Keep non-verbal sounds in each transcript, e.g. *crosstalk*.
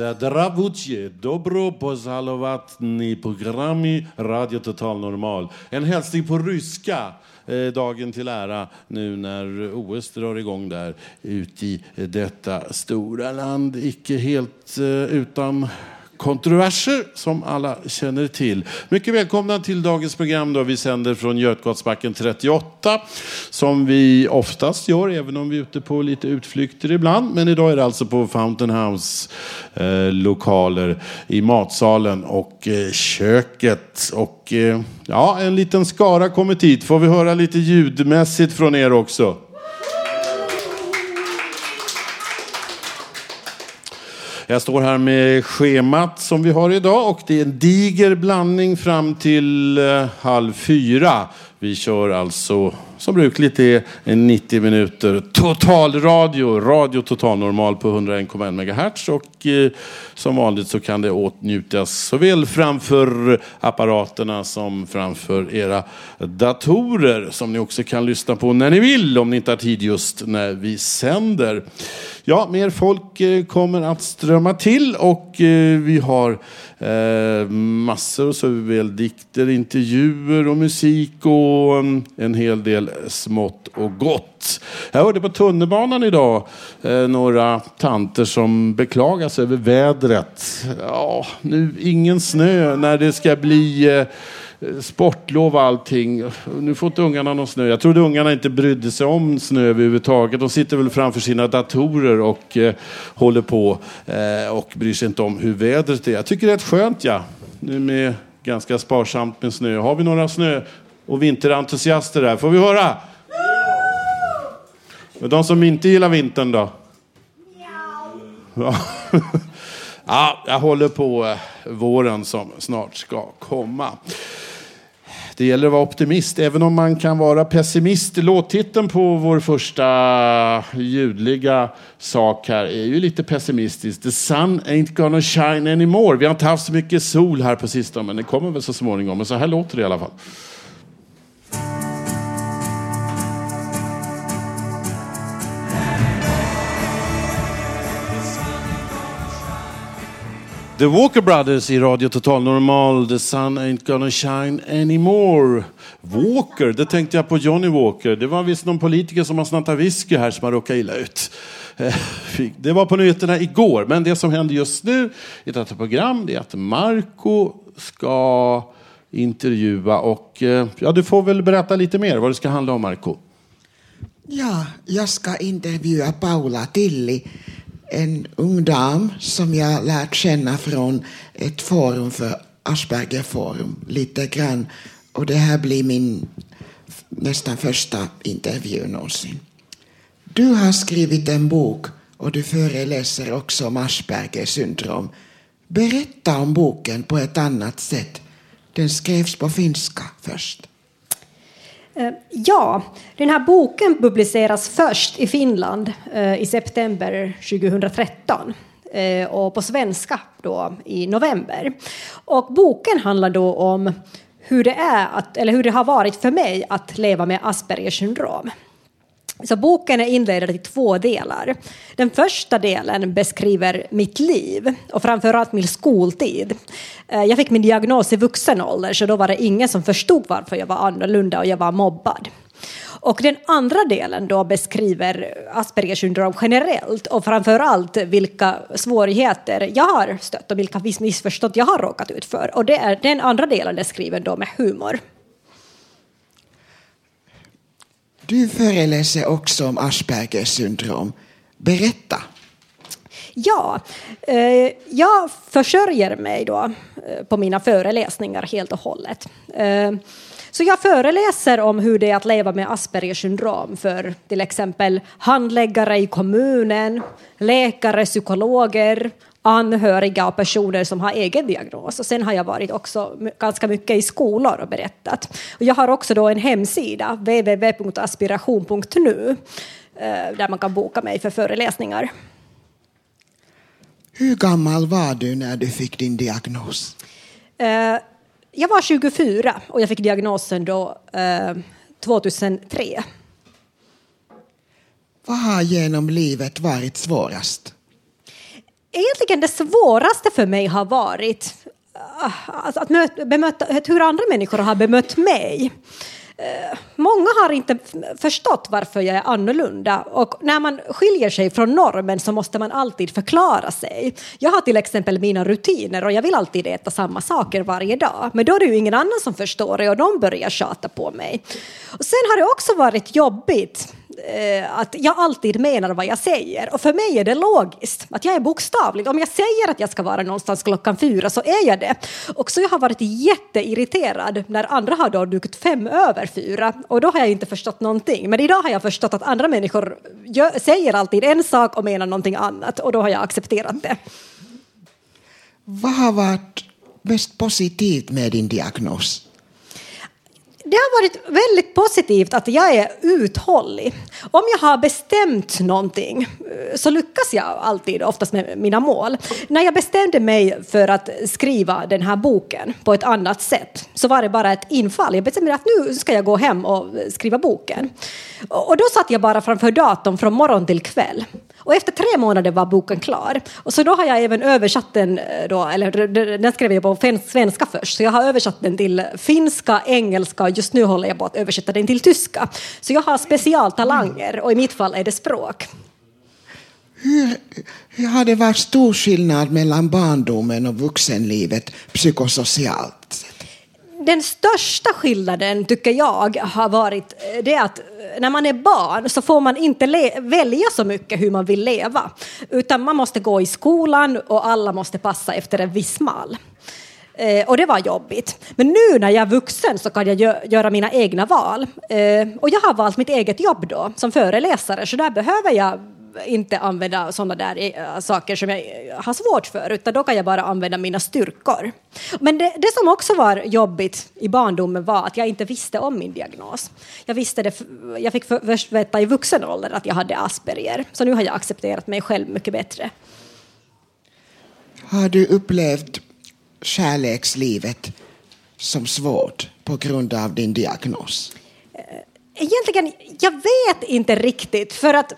Zdravutje, dobro pozalovatni programi Radio Total Normal. En hälsning på ryska, eh, dagen till ära nu när OS drar igång där ute i detta stora land, icke helt eh, utan kontroverser som alla känner till. Mycket välkomna till dagens program. Då. Vi sänder från Götgatsbacken 38 som vi oftast gör, även om vi är ute på lite utflykter ibland. Men idag är det alltså på Fountain House eh, lokaler i matsalen och eh, köket. Och eh, ja, en liten skara kommit hit. Får vi höra lite ljudmässigt från er också? Jag står här med schemat som vi har idag och det är en diger blandning fram till eh, halv fyra. Vi kör alltså som brukligt är 90 minuter totalradio, radio totalnormal på 101,1 MHz och eh, som vanligt så kan det åtnjutas såväl framför apparaterna som framför era datorer som ni också kan lyssna på när ni vill om ni inte har tid just när vi sänder. Ja, mer folk eh, kommer att strömma till och eh, vi har eh, massor massor såväl dikter, intervjuer och musik och en hel del smått och gott. Jag hörde på tunnelbanan idag några tanter som beklagas över vädret. Ja, nu ingen snö när det ska bli sportlov och allting. Nu får inte ungarna någon snö. Jag trodde ungarna inte brydde sig om snö överhuvudtaget. De sitter väl framför sina datorer och eh, håller på eh, och bryr sig inte om hur vädret är. Jag tycker det är rätt skönt ja. Nu med ganska sparsamt med snö. Har vi några snö och vinterentusiaster här? Får vi höra? Men de som inte gillar vintern då? Ja. *laughs* ja, jag håller på eh, våren som snart ska komma. Det gäller att vara optimist, även om man kan vara pessimist. Låttiteln på vår första ljudliga sak här är ju lite pessimistisk. The sun ain't gonna shine anymore. Vi har inte haft så mycket sol här på sistone, men det kommer väl så småningom. Men så här låter det i alla fall. The Walker Brothers i Radio Total Normal. The sun ain't gonna shine anymore. Walker, det tänkte jag på Johnny Walker. Det var visst någon politiker som har snattat whisky här som har råkat illa ut. Eh, det var på nyheterna igår, men det som händer just nu i detta program det är att Marco ska intervjua och eh, ja, du får väl berätta lite mer vad det ska handla om Marco. Ja, jag ska intervjua Paula Tilli en ung dam som jag lärt känna från ett forum för Aspergerforum lite grann. Och det här blir min nästan första intervju någonsin. Du har skrivit en bok och du föreläser också om Aspergers syndrom. Berätta om boken på ett annat sätt. Den skrevs på finska först. Eh, ja, den här boken publiceras först i Finland eh, i september 2013 eh, och på svenska då i november. Och boken handlar då om hur det är att, eller hur det har varit för mig att leva med Aspergers syndrom. Så boken är indelad i två delar. Den första delen beskriver mitt liv och framförallt min skoltid. Eh, jag fick min diagnos i vuxen ålder så då var det ingen som förstod varför jag var annorlunda och jag var mobbad. Och den andra delen då beskriver Aspergers syndrom generellt och framförallt vilka svårigheter jag har stött och vilka missförstånd jag har råkat ut för. Och det är den andra delen är skriven då med humor. Du föreläser också om Aspergers syndrom. Berätta. Ja, eh, jag försörjer mig då eh, på mina föreläsningar helt och hållet. Eh, Så jag föreläser om hur det är att leva med Aspergers syndrom för till exempel handläggare i kommunen, läkare, psykologer, anhöriga och personer som har egen diagnos. Och sen har jag varit också ganska mycket i skolor och berättat. Och jag har också då en hemsida, www.aspiration.nu, eh, där man kan boka mig för föreläsningar. Hur gammal var du när du fick din diagnos? Eh, jag var 24 och jag fick diagnosen då 2003. Eh, Vad har genom livet varit svårast? Egentligen det svåraste för mig har varit ah, alltså att, möta, bemöta, hur andra människor har bemött mig. Eh, många har inte förstått varför jag är annorlunda och när man skiljer sig från normen så måste man alltid förklara sig. Jag har till exempel mina rutiner och jag vill alltid äta samma saker varje dag men då är det ju ingen annan som förstår det och de börjar tjata på mig. Och sen har det också varit jobbigt eh, att jag alltid menar vad jag säger. Och för mig är det logiskt, att jag är bokstavlig. Om jag säger att jag ska vara någonstans klockan fyra så är jag det. Och så jag har varit jätteirriterad när andra har då dukat fem över fyra och då har jag inte förstått någonting. Men idag har jag förstått att andra människor gör, säger alltid en sak och menar någonting annat och då har jag accepterat det. Vad har varit mest positivt med din diagnos? Det har varit väldigt positivt att jag är uthållig. Om jag har bestämt någonting eh, så lyckas jag alltid oftast med mina mål. När jag bestämde mig för att skriva den här boken på ett annat sätt så var det bara ett infall. Jag bestämde att nu ska jag gå hem och skriva boken. Och då satt jag bara framför datorn från morgon till kväll. Och efter tre månader var boken klar. Och så då har jag även översatt den, eh, då, eller den skrev jag på svenska först, så jag har översatt den till finska, engelska och just nu håller jag på att översätta den till tyska. Så jag har specialtalanger och i mitt fall är det språk. Hur, hur har det varit stor skillnad mellan barndomen och vuxenlivet psykosocialt? Den största skillnaden tycker jag har varit eh, det att eh, när man är barn så får man inte välja så mycket hur man vill leva. Utan man måste gå i skolan och alla måste passa efter en viss mall. Eh, och det var jobbigt. Men nu när jag är vuxen så kan jag gö göra mina egna val. Eh, och jag har valt mitt eget jobb då som föreläsare så där behöver jag inte använda sådana där äh, saker som jag har svårt för, utan då kan jag bara använda mina styrkor. Men det, det, som också var jobbigt i barndomen var att jag inte visste om min diagnos. Jag, visste det, jag fick först veta i vuxen ålder att jag hade Asperger, så nu har jag accepterat mig själv mycket bättre. Har du upplevt kärlekslivet som svårt på grund av din diagnos? Egentligen, jag vet inte riktigt, för att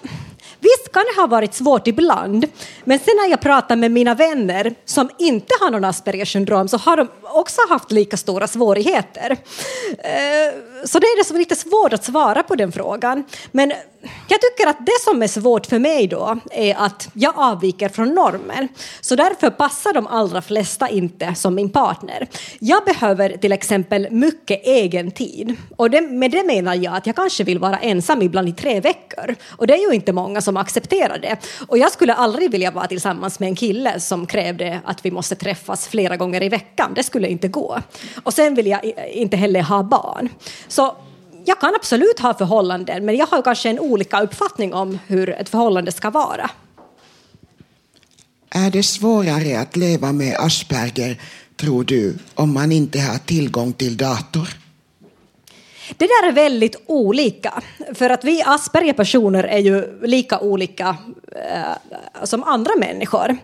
Visst kan det ha varit svårt ibland, men sen när jag pratar med mina vänner som inte har någon Aspergers syndrom så har de också haft lika stora svårigheter. Uh, så det är det lite svårt att svara på den frågan. Men jag tycker att det som är svårt för mig då är att jag avviker från normen. Så därför passar de allra flesta inte som min partner. Jag behöver till exempel mycket egen tid. Och det, med det menar jag att jag kanske vill vara ensam ibland i tre veckor. Och det är ju inte många som accepterar det. Och jag skulle aldrig vilja vara tillsammans med en kille som krävde att vi måste träffas flera gånger i veckan. Det skulle inte gå. Och sen vill jag inte heller ha barn. Så jag kan absolut ha förhållanden, men jag har kanske en olika uppfattning om hur ett förhållande ska vara. Är det svårare att leva med Asperger, tror du, om man inte har tillgång till dator? Det där är väldigt olika, för att vi Asperger-personer är ju lika olika eh, som andra människor.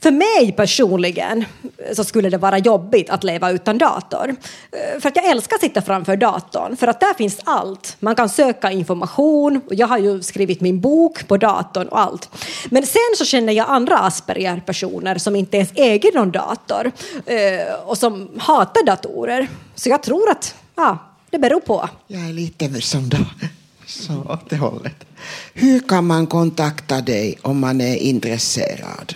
För mig personligen eh, så skulle det vara jobbigt att leva utan dator. Eh, för att jag älskar att sitta framför datorn, för att där finns allt. Man kan söka information, och jag har ju skrivit min bok på datorn och allt. Men sen så känner jag andra Asperger-personer som inte ens äger någon dator eh, och som hatar datorer. Så jag tror att ja, det beror på. Jag är lite som då. Så åt det hållet. Hur kan man kontakta dig om man är intresserad?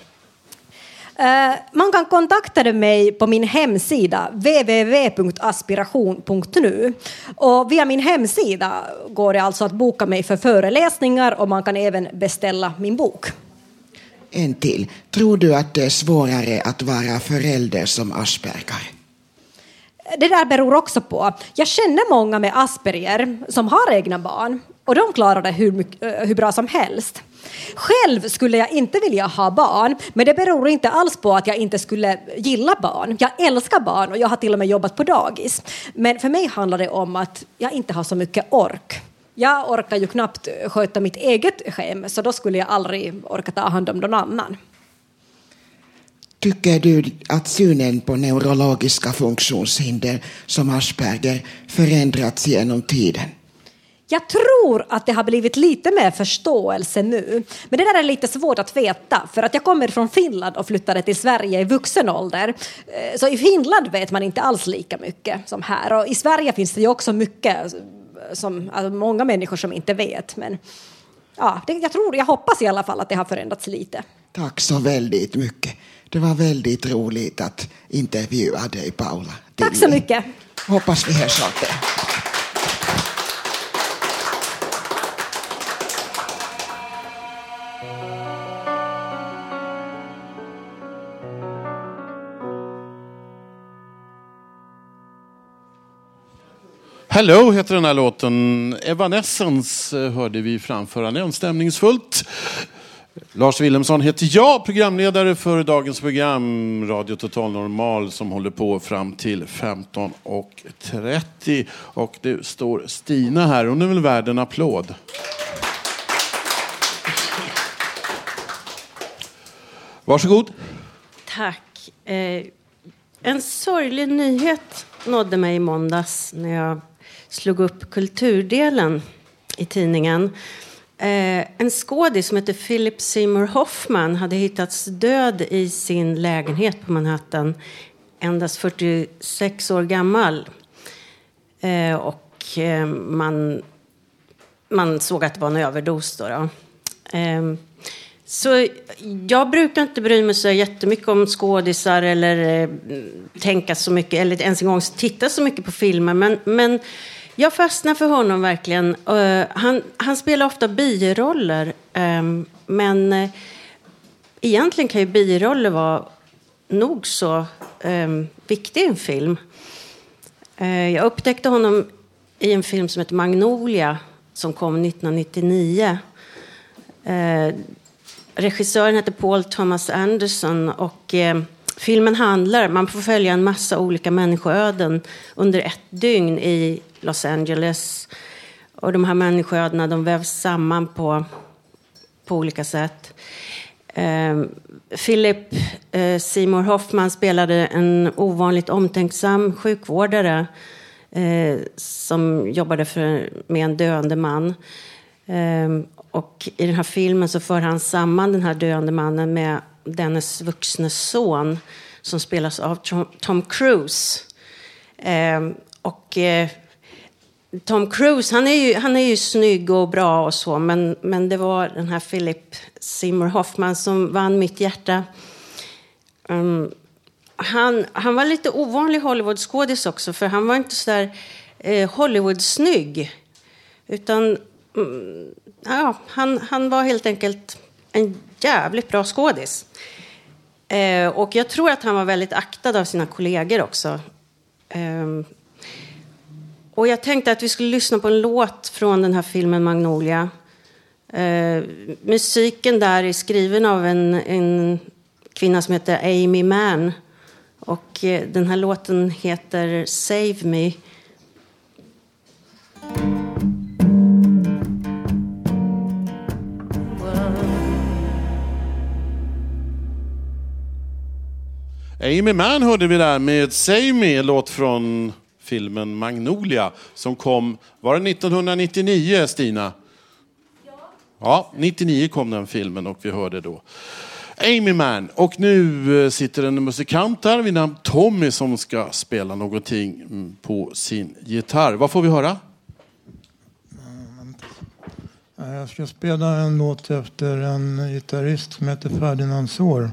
Uh, man kan kontakta mig på min hemsida www.aspiration.nu och via min hemsida går det alltså att boka mig för föreläsningar och man kan även beställa min bok. En till. Tror du att det är svårare att vara förälder som Asperger? Det där beror också på, jag känner många med Asperger som har egna barn och de klarar det hur, mycket, eh, hur bra som helst. Själv skulle jag inte vilja ha barn, men det beror inte alls på att jag inte skulle gilla barn. Jag älskar barn och jag har till och med jobbat på dagis. Men för mig handlar det om att jag inte har så mycket ork. Jag orkar ju knappt sköta mitt eget hem, så då skulle jag aldrig orka ta hand om någon annan. Tycker du att synen på neurologiska funktionshinder som Asperger förändrats genom tiden? Jag tror att det har blivit lite mer förståelse nu. Men det där är lite svårt att veta för att jag kommer från Finland och flyttade till Sverige i vuxen ålder. Eh, så i Finland vet man inte alls lika mycket som här och i Sverige finns det ju också mycket som alltså många människor som inte vet. Men ja, det, jag tror, jag hoppas i alla fall att det har förändrats lite. Tack så väldigt mycket. Det var väldigt roligt att intervjua dig, Paula. Tack så mycket. Hoppas vi hörs åter. Hello heter den här låten. Evanescence eh, hörde vi framföra. Den stämningsfullt. Lars Wilhelmsson heter jag, programledare för dagens program Radio Total Normal som håller på fram till 15.30. Och det står Stina här, hon är väl värd en applåd. Varsågod. Tack. Eh, en sorglig nyhet nådde mig i måndags när jag slog upp kulturdelen i tidningen. Eh, en skådis som heter Philip Seymour Hoffman hade hittats död i sin lägenhet på Manhattan. Endast 46 år gammal. Eh, och eh, man, man såg att det var en överdos. Då, då. Eh, så jag brukar inte bry mig så jättemycket om skådisar eller eh, tänka så mycket, eller ens en gång titta så mycket på filmer. Men, men jag fastnar för honom verkligen. Uh, han, han spelar ofta biroller. Um, men uh, egentligen kan ju biroller vara nog så um, i en film. Uh, jag upptäckte honom i en film som heter Magnolia som kom 1999. regissören heter Paul Thomas Anderson och ehm, filmen handlar, man får följa en massa olika människoöden under ett dygn i Los Angeles. Och de här människoödena de vävs samman på, på olika sätt. Eh, Philip eh, Seymour Hoffman spelade en ovanligt omtänksam sjukvårdare eh, som jobbade för, med en döende man. Ehm, och i den här filmen så för han samman den här döende mannen med dennes vuxne son som spelas av Tom Cruise. Ehm, och eh, Tom Cruise, han är, ju, han är ju snygg och bra och så, men, men det var den här Philip Seymour Hoffman som vann mitt hjärta. Um, han, han var lite ovanlig Hollywoodskådis också, för han var inte så där eh, Hollywood-snygg. Utan mm, ja, han, han var helt enkelt en jävligt bra skådis. Eh, och jag tror att han var väldigt aktad av sina kollegor också. Eh, och jag tänkte att vi skulle lyssna på en låt från den här filmen Magnolia. Eh, musiken där är skriven av en, en kvinna som heter Amy Mann. Och eh, den här låten heter Save Me. Amy Mann hörde vi där med Save Me, låt från filmen Magnolia som kom, var det 1999 Stina? Ja, 99 kom den filmen och vi hörde då Amy Mann. Och nu eh, sitter en musikant här vid namn Tommy som ska spela någonting mm, på sin gitarr. Vad får vi höra? Jag ska spela en låt efter en gitarrist som heter Ferdinand Sår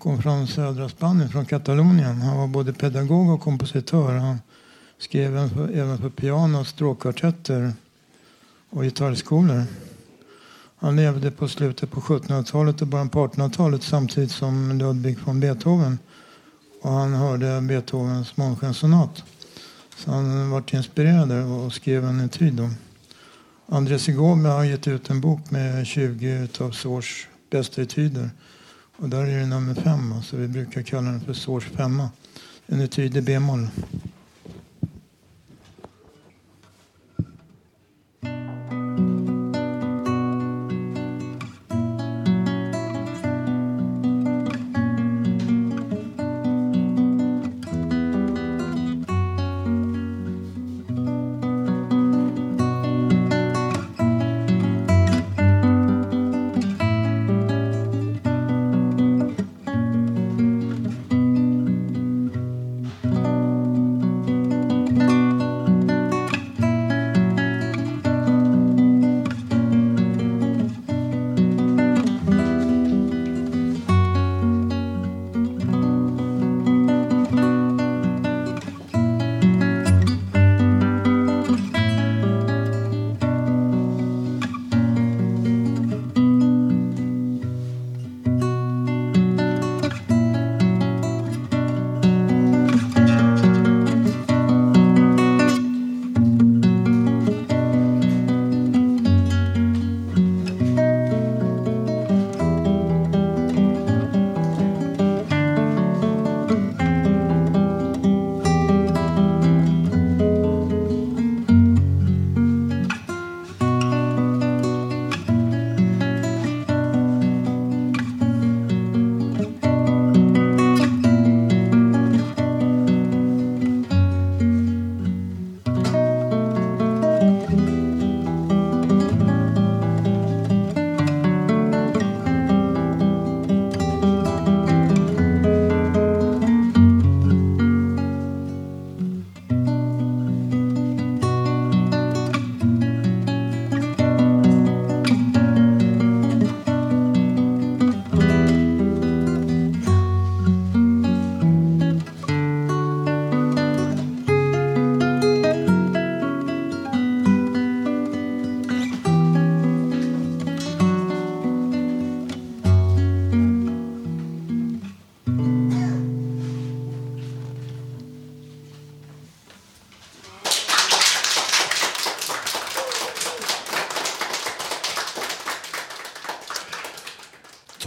kom från södra Spanien, från Katalonien. Han var både pedagog och kompositör. Han skrev även för, även för piano, stråkkvartetter och gitarrskolor. Han levde på slutet på 1700-talet och början på 1800-talet samtidigt som Ludwig von Beethoven. och han hörde Beethovens Månskensonat. Så han vart inspirerad och skrev en etyd. Då. André Segovia har gett ut en bok med 20 av Sors bästa etyder. Och där är det nummer fem, så vi brukar kalla den för Sors femma. En etyd i b-moll.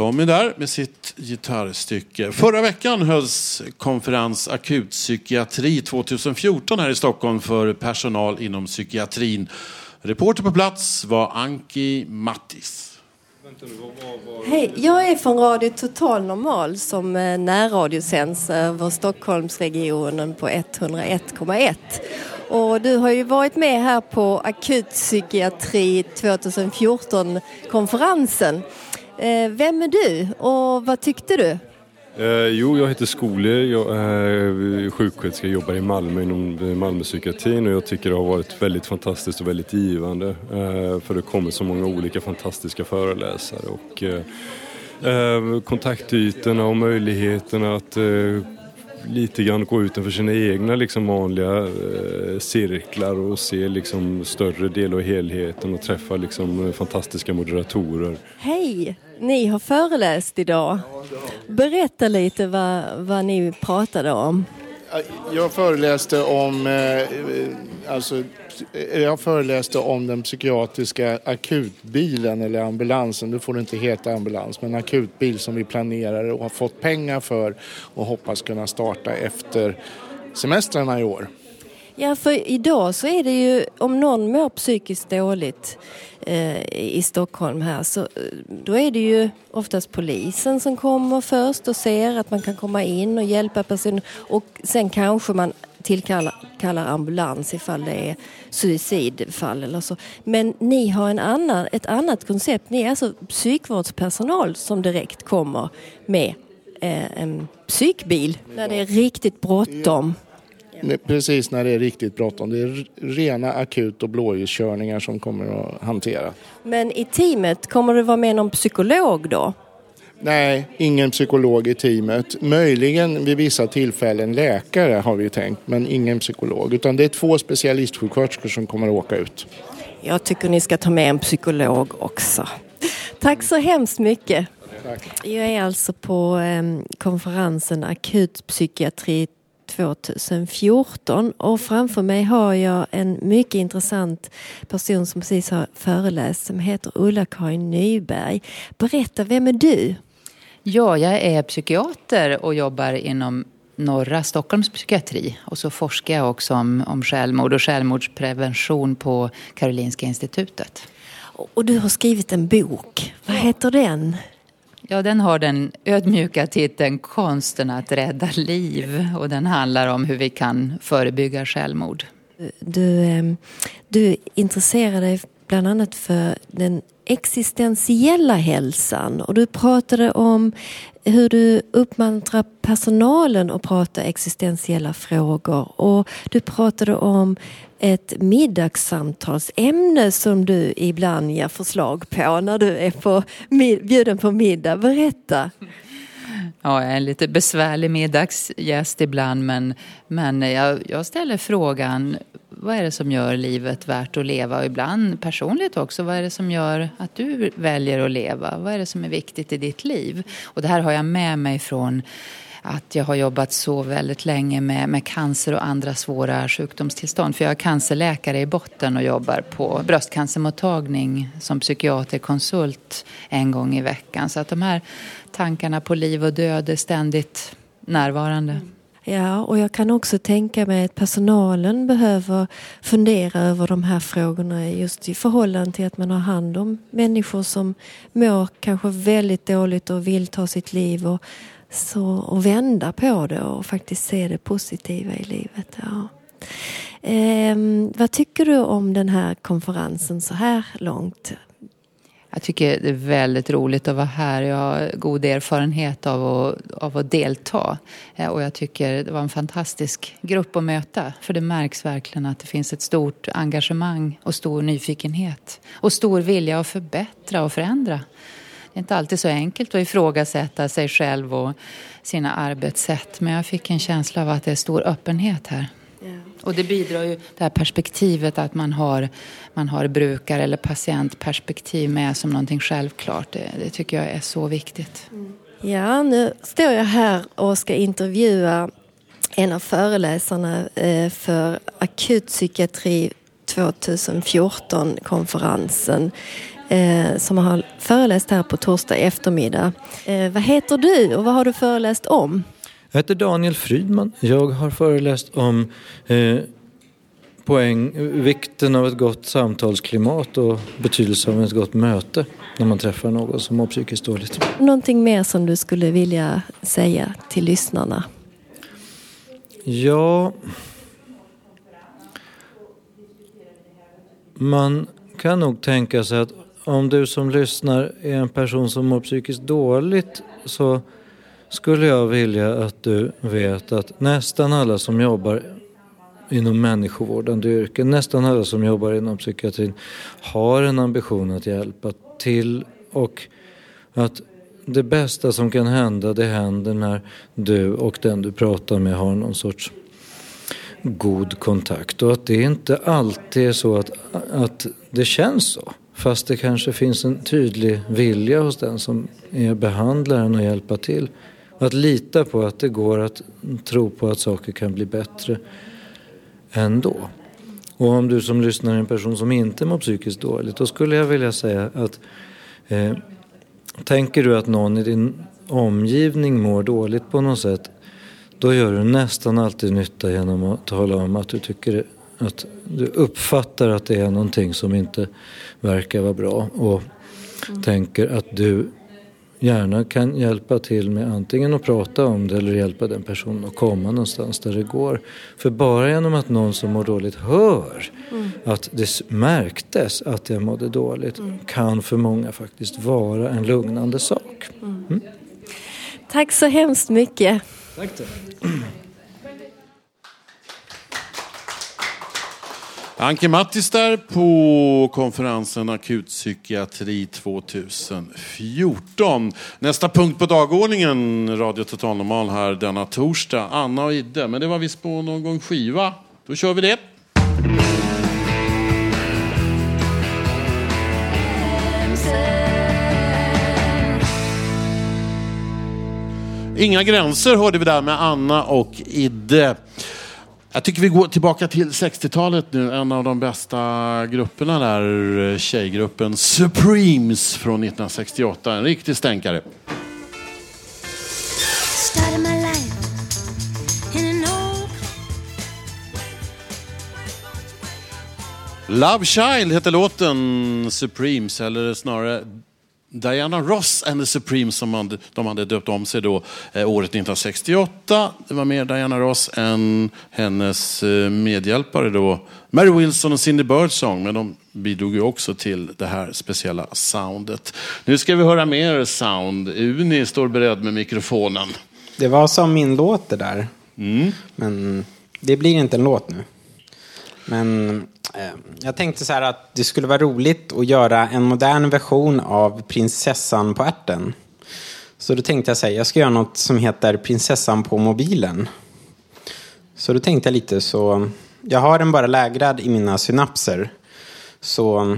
Tommy där med sitt gitarrstycke. Förra veckan hölls konferens Akutpsykiatri 2014 här i Stockholm för personal inom psykiatrin. Reporter på plats var Anki Mattis. Hej, jag är från Radio Total Normal som eh, närradiosänds över Stockholmsregionen på 101,1. Och du har ju varit med här på Akutpsykiatri 2014-konferensen. Eh, vem är du och vad tyckte du? Eh, jo, jag heter Skole, jag är eh, sjuksköterska och jobbar i Malmö inom eh, Malmöpsykiatrin och jag tycker det har varit väldigt fantastiskt och väldigt givande eh, för det kommer så många olika fantastiska föreläsare och eh, eh kontaktytorna och möjligheterna att eh, lite grann gå utanför sina egna liksom vanliga eh, cirklar och se liksom större del av helheten och träffa liksom fantastiska moderatorer. Hej! Ni har föreläst idag. Berätta lite vad, vad ni pratade om. Jag föreläste om eh, alltså, Eh, jag föreläste om den psykiatriska akutbilen eller ambulansen. Nu får det inte heta ambulans, men akutbil som vi planerar och har fått pengar för och hoppas kunna starta efter semestrarna i år. Ja, för idag så är det ju om någon mår psykiskt dåligt eh, i Stockholm här så eh, då är det ju oftast polisen som kommer först och ser att man kan komma in och hjälpa personen och sen kanske man tillkallar ambulans ifall det är suicidfall eller så. Men ni har en annan, ett annat koncept. Ni är alltså psykvårdspersonal som direkt kommer med eh, en psykbil när det är riktigt bråttom. Precis när det är riktigt bråttom. Det är rena akut och blåljuskörningar som kommer att hantera. Men i teamet, kommer det vara med någon psykolog då? Nej, ingen psykolog i teamet. Möjligen vid vissa tillfällen läkare har vi tänkt, men ingen psykolog. Utan det är två specialistsjuksköterskor som kommer att åka ut. Jag tycker ni ska ta med en psykolog också. Tack så hemskt mycket. Jag är alltså på eh, konferensen Akutpsykiatri 2014 och framför mig har jag en mycket intressant person som precis har föreläst som heter Ulla-Karin Nyberg. Berätta, vem är du? Ja, jag är psykiater och jobbar inom norra Stockholms psykiatri. Och så forskar jag också om, om självmord och självmordsprevention på Karolinska institutet. Och du har skrivit en bok. Vad heter den? Ja, den har den ödmjuka titeln Konsten att rädda liv och den handlar om hur vi kan förebygga självmord. Du, ehm, du intresserar dig bland annat för den existentiella hälsan och du pratade om hur du uppmuntrar personalen att prata existentiella frågor och du pratade om ett middagssamtalsämne som du ibland ger förslag på när du är på, bjuden på middag. Berätta! Ja, jag är en lite besvärlig middagsgäst ibland men, men jag, jag ställer frågan vad är det som gör livet värt att leva? Och ibland personligt också, vad är det som gör att du väljer att leva? Vad är det som är viktigt i ditt liv? Och det här har jag med mig från att jag har jobbat så väldigt länge med, med cancer och andra svåra sjukdomstillstånd. För jag är cancerläkare i botten och jobbar på bröstcancermottagning som psykiaterkonsult en gång i veckan. Så att de här tankarna på liv och död är ständigt närvarande. Ja, och jag kan också tänka mig att personalen behöver fundera över de här frågorna just i förhållande till att man har hand om människor som mår kanske väldigt dåligt och vill ta sitt liv och, så, och vända på det och faktiskt se det positiva i livet. Ja. Eh, vad tycker du om den här konferensen så här långt? Jag tycker det är väldigt roligt att vara här. Jag har god erfarenhet av att, av att delta. Eh, och jag tycker det var en fantastisk grupp att möta. För det märks verkligen att det finns ett stort engagemang och stor nyfikenhet. Och stor vilja att förbättra och förändra. Det är inte alltid så enkelt att ifrågasätta sig själv och sina arbetssätt. Men jag fick en känsla av att det är stor öppenhet här. Och det bidrar ju det här perspektivet att man har, man har brukar eller patientperspektiv med som någonting självklart. Det, det tycker jag är så viktigt. Ja, nu står jag här och ska intervjua en av föreläsarna eh, för akutpsykiatri 2014-konferensen eh, som har föreläst här på torsdag eftermiddag. Eh, vad heter du och vad har du föreläst om? Jag heter Daniel Frydman. Jag har föreläst om eh, poäng, vikten av ett gott samtalsklimat och betydelsen av ett gott möte när man träffar någon som mår psykiskt dåligt. Någonting mer som du skulle vilja säga till lyssnarna? Ja... Man kan nog tänka sig att om du som lyssnar är en person som mår psykiskt dåligt så skulle jag vilja att du vet att nästan alla som jobbar inom människovårdande yrken, nästan alla som jobbar inom psykiatrin har en ambition att hjälpa till och att det bästa som kan hända det händer när du och den du pratar med har någon sorts god kontakt och att det inte alltid är så att, att det känns så. Fast det kanske finns en tydlig vilja hos den som är behandlaren att hjälpa till. Att lita på att det går att tro på att saker kan bli bättre ändå. Och om du som lyssnar är en person som inte mår psykiskt dåligt, då skulle jag vilja säga att eh, tänker du att någon i din omgivning mår dåligt på något sätt, då gör du nästan alltid nytta genom att tala om att du tycker att du uppfattar att det är någonting som inte verkar vara bra och mm. tänker att du gärna kan hjälpa till med antingen att prata om det eller hjälpa den personen att komma någonstans där det går. För bara genom att någon som mår dåligt hör mm. att det märktes att jag mådde dåligt mm. kan för många faktiskt vara en lugnande sak. Mm. mm. Tack så hemskt mycket. Tack. Anke Mattis där på konferensen Akutpsykiatri 2014. Nästa punkt på dagordningen, Radio Total Normal här denna torsdag. Anna och Idde, men det var visst på någon gång skiva. Då kör vi det. Inga gränser hörde vi där med Anna och Idde. Jag tycker vi går tillbaka till 60-talet nu. En av de bästa grupperna där, tjejgruppen Supremes från 1968. En riktig stänkare. Love Child heter låten Supremes, eller snarare Diana Ross and the Supremes som de hade döpt om sig då eh, året 1968. Det var mer Diana Ross än hennes eh, medhjälpare då, Mary Wilson och Cindy Birdsong. Men de bidrog ju också till det här speciella soundet. Nu ska vi höra mer sound. Uni står beredd med mikrofonen. Det var som min låt det där. Mm. Men det blir inte en låt nu. Men eh, jag tänkte så här att det skulle vara roligt att göra en modern version av Prinsessan på ärten. Så då tänkte jag säga, jag ska göra något som heter Prinsessan på mobilen. Så då tänkte jag lite så, jag har den bara lägrad i mina synapser. Så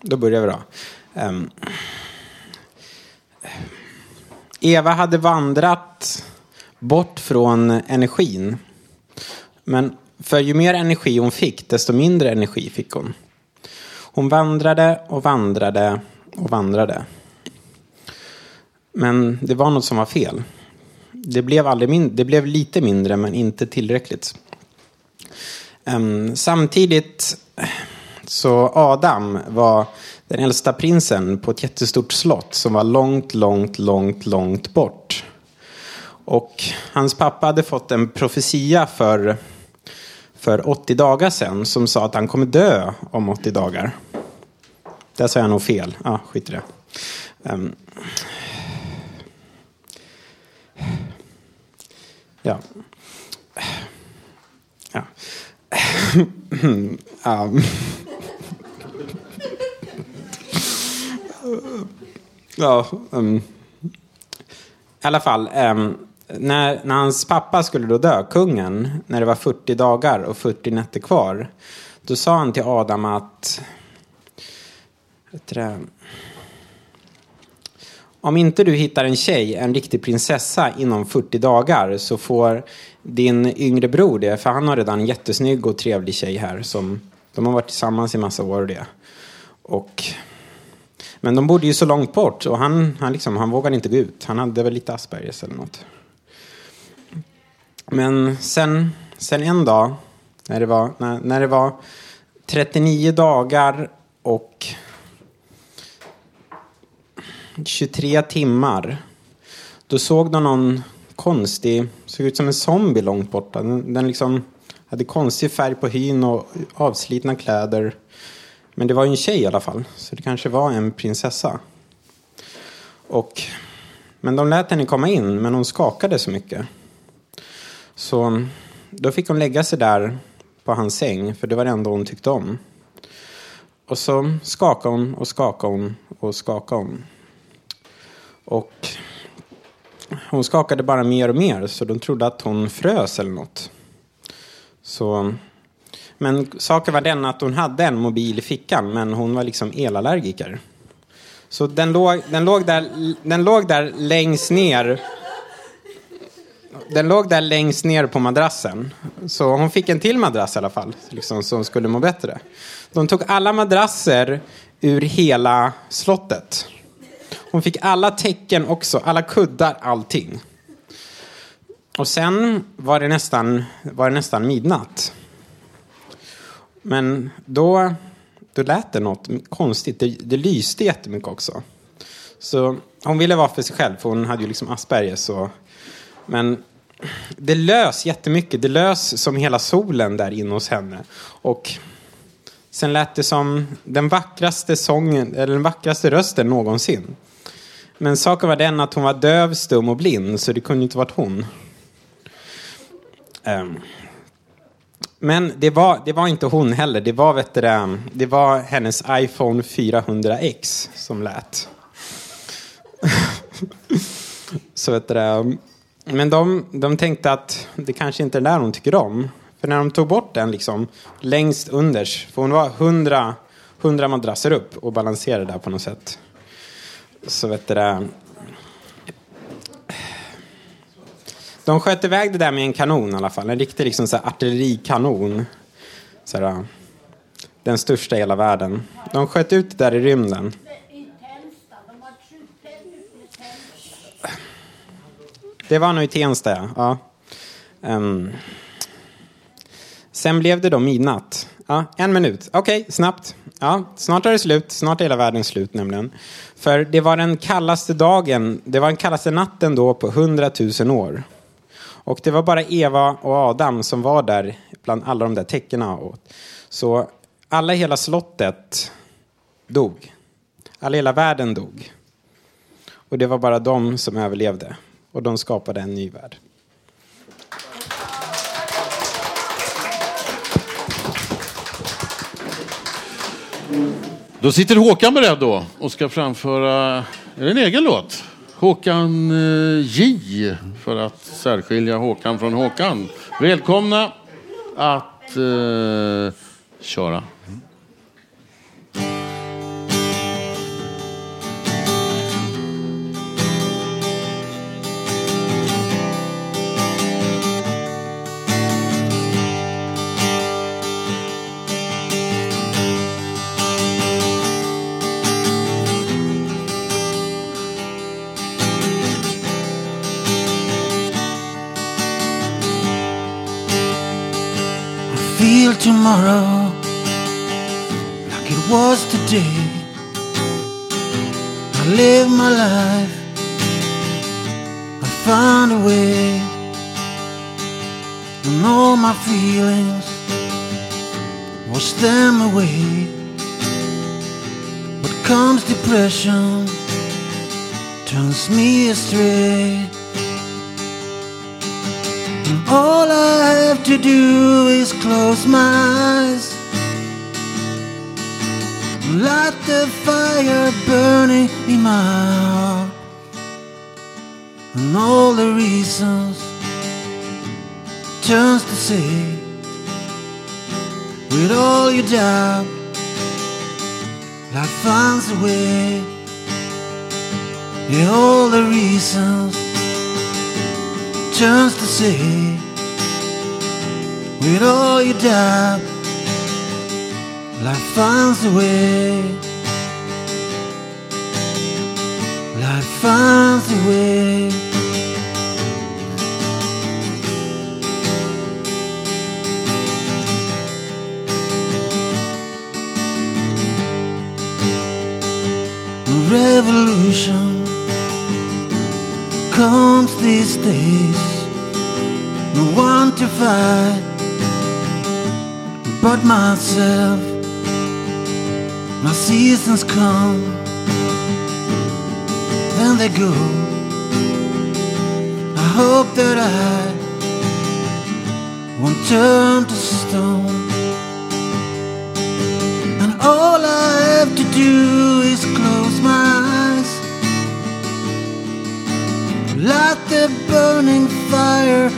då börjar vi då. Um, Eva hade vandrat bort från energin. Men för ju mer energi hon fick, desto mindre energi fick hon. Hon vandrade och vandrade och vandrade. Men det var något som var fel. Det blev, aldrig min- det blev lite mindre, men inte tillräckligt. Ehm, samtidigt så Adam var den äldsta prinsen på ett jättestort slott som var långt, långt, långt, långt bort. Och hans pappa hade fått en profetia för, för 80 dagar sedan som sa att han kommer dö om 80 dagar. Där sa jag nog fel. Ja, skit i det. Um. ja. Ja. um. Ja, um, i alla fall. Um, när, när hans pappa skulle då dö, kungen, när det var 40 dagar och 40 nätter kvar. Då sa han till Adam att... Det, om inte du hittar en tjej, en riktig prinsessa, inom 40 dagar så får din yngre bror det. För han har redan en jättesnygg och trevlig tjej här. Som, de har varit tillsammans i massa år och det. Och men de bodde ju så långt bort och han, han, liksom, han vågade inte gå ut. Han hade väl lite Aspergers eller något. Men sen, sen en dag, när det, var, när, när det var 39 dagar och 23 timmar, då såg de någon konstig, såg ut som en zombie långt borta. Den, den liksom hade konstig färg på hyn och avslitna kläder. Men det var ju en tjej i alla fall, så det kanske var en prinsessa. Och, men de lät henne komma in, men hon skakade så mycket. Så då fick hon lägga sig där på hans säng, för det var det enda hon tyckte om. Och så skakade hon och skakade hon och skakade hon. Och hon skakade bara mer och mer, så de trodde att hon frös eller något. Så men saken var den att hon hade en mobil i fickan, men hon var liksom elallergiker. Så den låg, den låg, där, den låg där längst ner. Den låg där längst ner på madrassen. Så hon fick en till madrass i alla fall, liksom, som skulle må bättre. De tog alla madrasser ur hela slottet. Hon fick alla tecken också, alla kuddar, allting. Och sen var det nästan, var det nästan midnatt. Men då, då lät det något konstigt. Det, det lyste jättemycket också. Så hon ville vara för sig själv, för hon hade ju liksom Aspergers. Och men det lös jättemycket. Det lös som hela solen där inne hos henne. Och sen lät det som den vackraste sången, eller den vackraste rösten någonsin. Men saken var den att hon var döv, stum och blind, så det kunde inte varit hon. Um. Men det var, det var inte hon heller. Det var, vet du, det, var hennes iPhone 400X som lät. *laughs* Så vet du, men de, de tänkte att det kanske inte är där hon tycker om. För när de tog bort den liksom, längst unders, för hon var 100, 100 madrasser upp och balanserade där på något sätt. Så vet du, det, De sköt iväg det där med en kanon i alla fall. En riktig liksom, så här, artillerikanon. Så här, den största i hela världen. De sköt ut det där i rymden. Det var nog i Tensta, ja. ja. Ehm. Sen blev det då midnatt. Ja, en minut. Okej, snabbt. Ja, snart är det slut. Snart är hela världen slut nämligen. För det var den kallaste dagen, det var den kallaste natten då på hundratusen år. Och det var bara Eva och Adam som var där bland alla de där tecknen. Så alla i hela slottet dog. Alla i hela världen dog. Och det var bara de som överlevde. Och de skapade en ny värld. Då sitter Håkan beredd då och ska framföra är det en egen låt. Håkan eh, J för att särskilja Håkan från Håkan. Välkomna att eh, köra. Tomorrow like it was today. I live my life, I find a way, and all my feelings, wash them away. But comes depression, turns me astray. All I have to do is close my eyes. Light the fire burning in my heart. And all the reasons turns to say, with all your doubt, life finds a way. Yeah, all the reasons turns to say with all your doubt life finds a way. Life finds a way. Revolution comes these days but myself my seasons come then they go. I hope that I won't turn to stone. And all I have to do is close my eyes Light the burning fire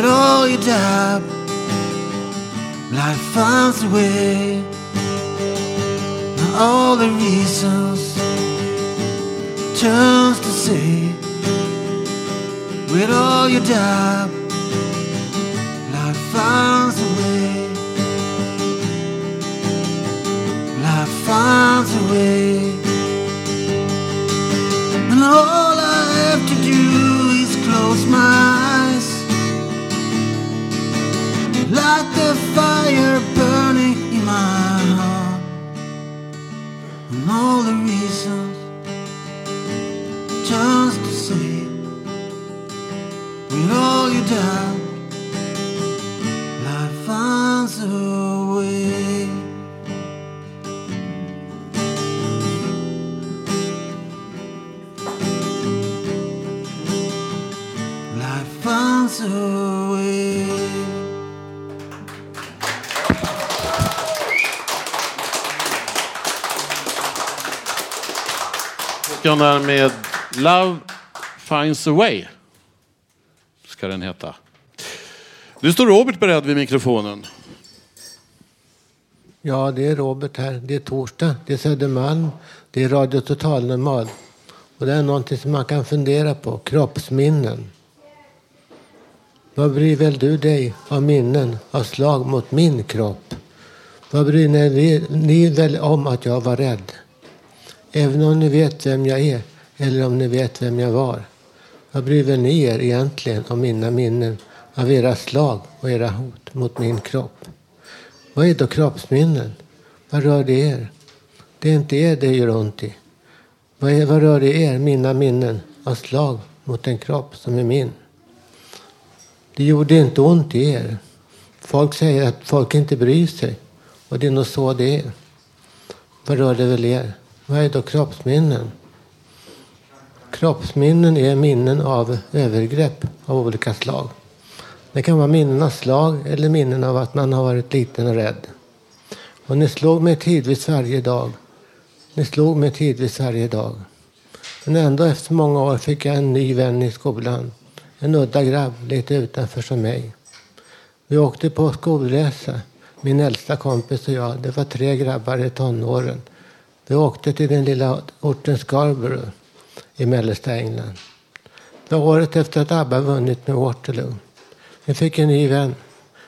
With all your doubt Life finds a way And all the reasons Turns to say With all your doubt Life finds a way Life finds a way. And all I have to do is close my Light the fire burning in my heart. And all Håkan med Love finds a way. Ska den heta. Nu står Robert beredd vid mikrofonen. Ja, det är Robert här. Det är torsdag, det är Södermalm, det är Radio Total Normal. Och det är någonting som man kan fundera på, kroppsminnen. Vad bryr väl du dig av minnen av slag mot min kropp? Vad bryr ni, ni väl om att jag var rädd? Även om ni vet vem jag är, eller om ni vet vem jag var. Vad bryr väl ni er egentligen om mina minnen av era slag och era hot mot min kropp? Vad är då kroppsminnen? Vad rör det er? Det är inte er det gör ont i. Vad, är, vad rör det er, mina minnen av slag mot en kropp som är min? Det gjorde inte ont i er. Folk säger att folk inte bryr sig. Och det är nog så det är. Vad rör det väl er? Vad är då kroppsminnen? Kroppsminnen är minnen av övergrepp av olika slag. Det kan vara minnen av slag eller minnen av att man har varit liten och rädd. Och ni slog mig tidvis varje dag. Ni slog mig tidvis varje dag. Men ändå efter många år fick jag en ny vän i skolan. En udda grabb lite utanför som mig. Vi åkte på skolresa, min äldsta kompis och jag. Det var tre grabbar i tonåren. Vi åkte till den lilla orten Scarborough i mellersta England. Det var året efter att ABBA vunnit med Waterloo. Vi fick en ny vän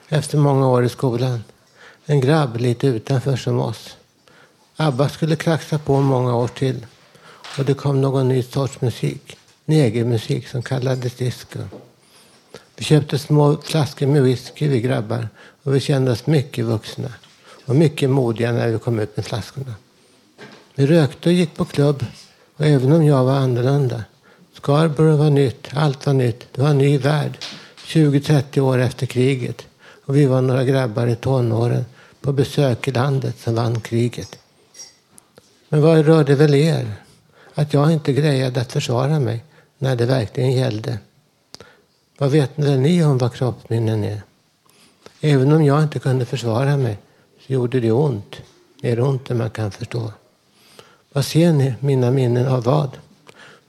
efter många år i skolan. En grabb lite utanför som oss. ABBA skulle kraxa på många år till. Och det kom någon ny sorts musik. Negermusik som kallades disco. Vi köpte små flaskor med whisky vi grabbar. Och vi kände oss mycket vuxna. Och mycket modiga när vi kom ut med flaskorna. Vi rökte och gick på klubb. Och även om jag var annorlunda. Scarborough var nytt. Allt var nytt. Det var en ny värld. 20-30 år efter kriget. Och vi var några grabbar i tonåren på besök i landet som vann kriget. Men vad rörde väl er? Att jag inte grejade att försvara mig när det verkligen gällde. Vad vet väl ni om vad kroppsminnen är? Även om jag inte kunde försvara mig så gjorde det ont. Mer ont än man kan förstå. Vad ser ni mina minnen av vad?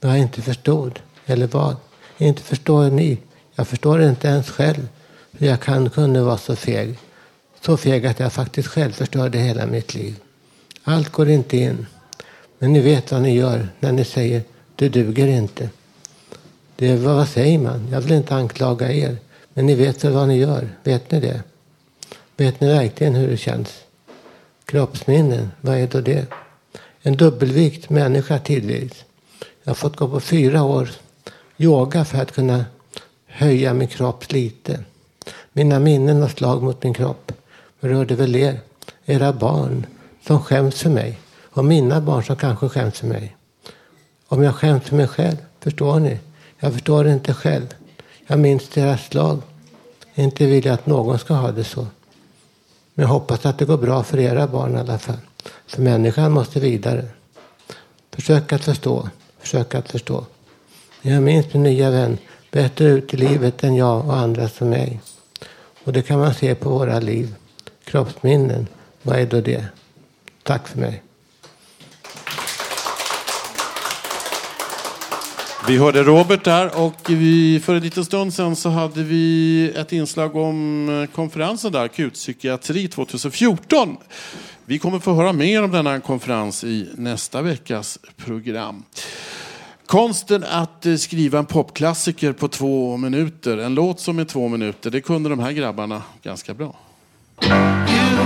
Vad jag inte förstod. Eller vad? Inte förstår ni. Jag förstår inte ens själv hur jag kan kunde vara så feg. Så feg att jag faktiskt själv förstörde hela mitt liv. Allt går inte in. Men ni vet vad ni gör när ni säger du duger inte. Det, vad säger man? Jag vill inte anklaga er. Men ni vet väl vad ni gör? Vet ni det? Vet ni verkligen hur det känns? Kroppsminnen, vad är då det? En dubbelvikt människa tidvis. Jag har fått gå på fyra år yoga för att kunna höja min kropp lite. Mina minnen har slag mot min kropp. Rörde väl er, era barn som skäms för mig. Och mina barn som kanske skäms för mig. Om jag skäms för mig själv, förstår ni? Jag förstår det inte själv. Jag minns deras slag. Inte vill jag att någon ska ha det så. Men jag hoppas att det går bra för era barn i alla fall. För människan måste vidare. Försök att förstå. Försök att förstå. Jag minns min nya vän bättre ut i livet än jag och andra som mig. Och det kan man se på våra liv. Kroppsminnen, vad är då det? Tack för mig. Vi hörde Robert där och vi, för en liten stund sedan så hade vi ett inslag om konferensen där, Akutpsykiatri 2014. Vi kommer få höra mer om denna konferens i nästa veckas program. Konsten att eh, skriva en popklassiker på två minuter, en låt som är två minuter, det kunde de här grabbarna ganska bra. You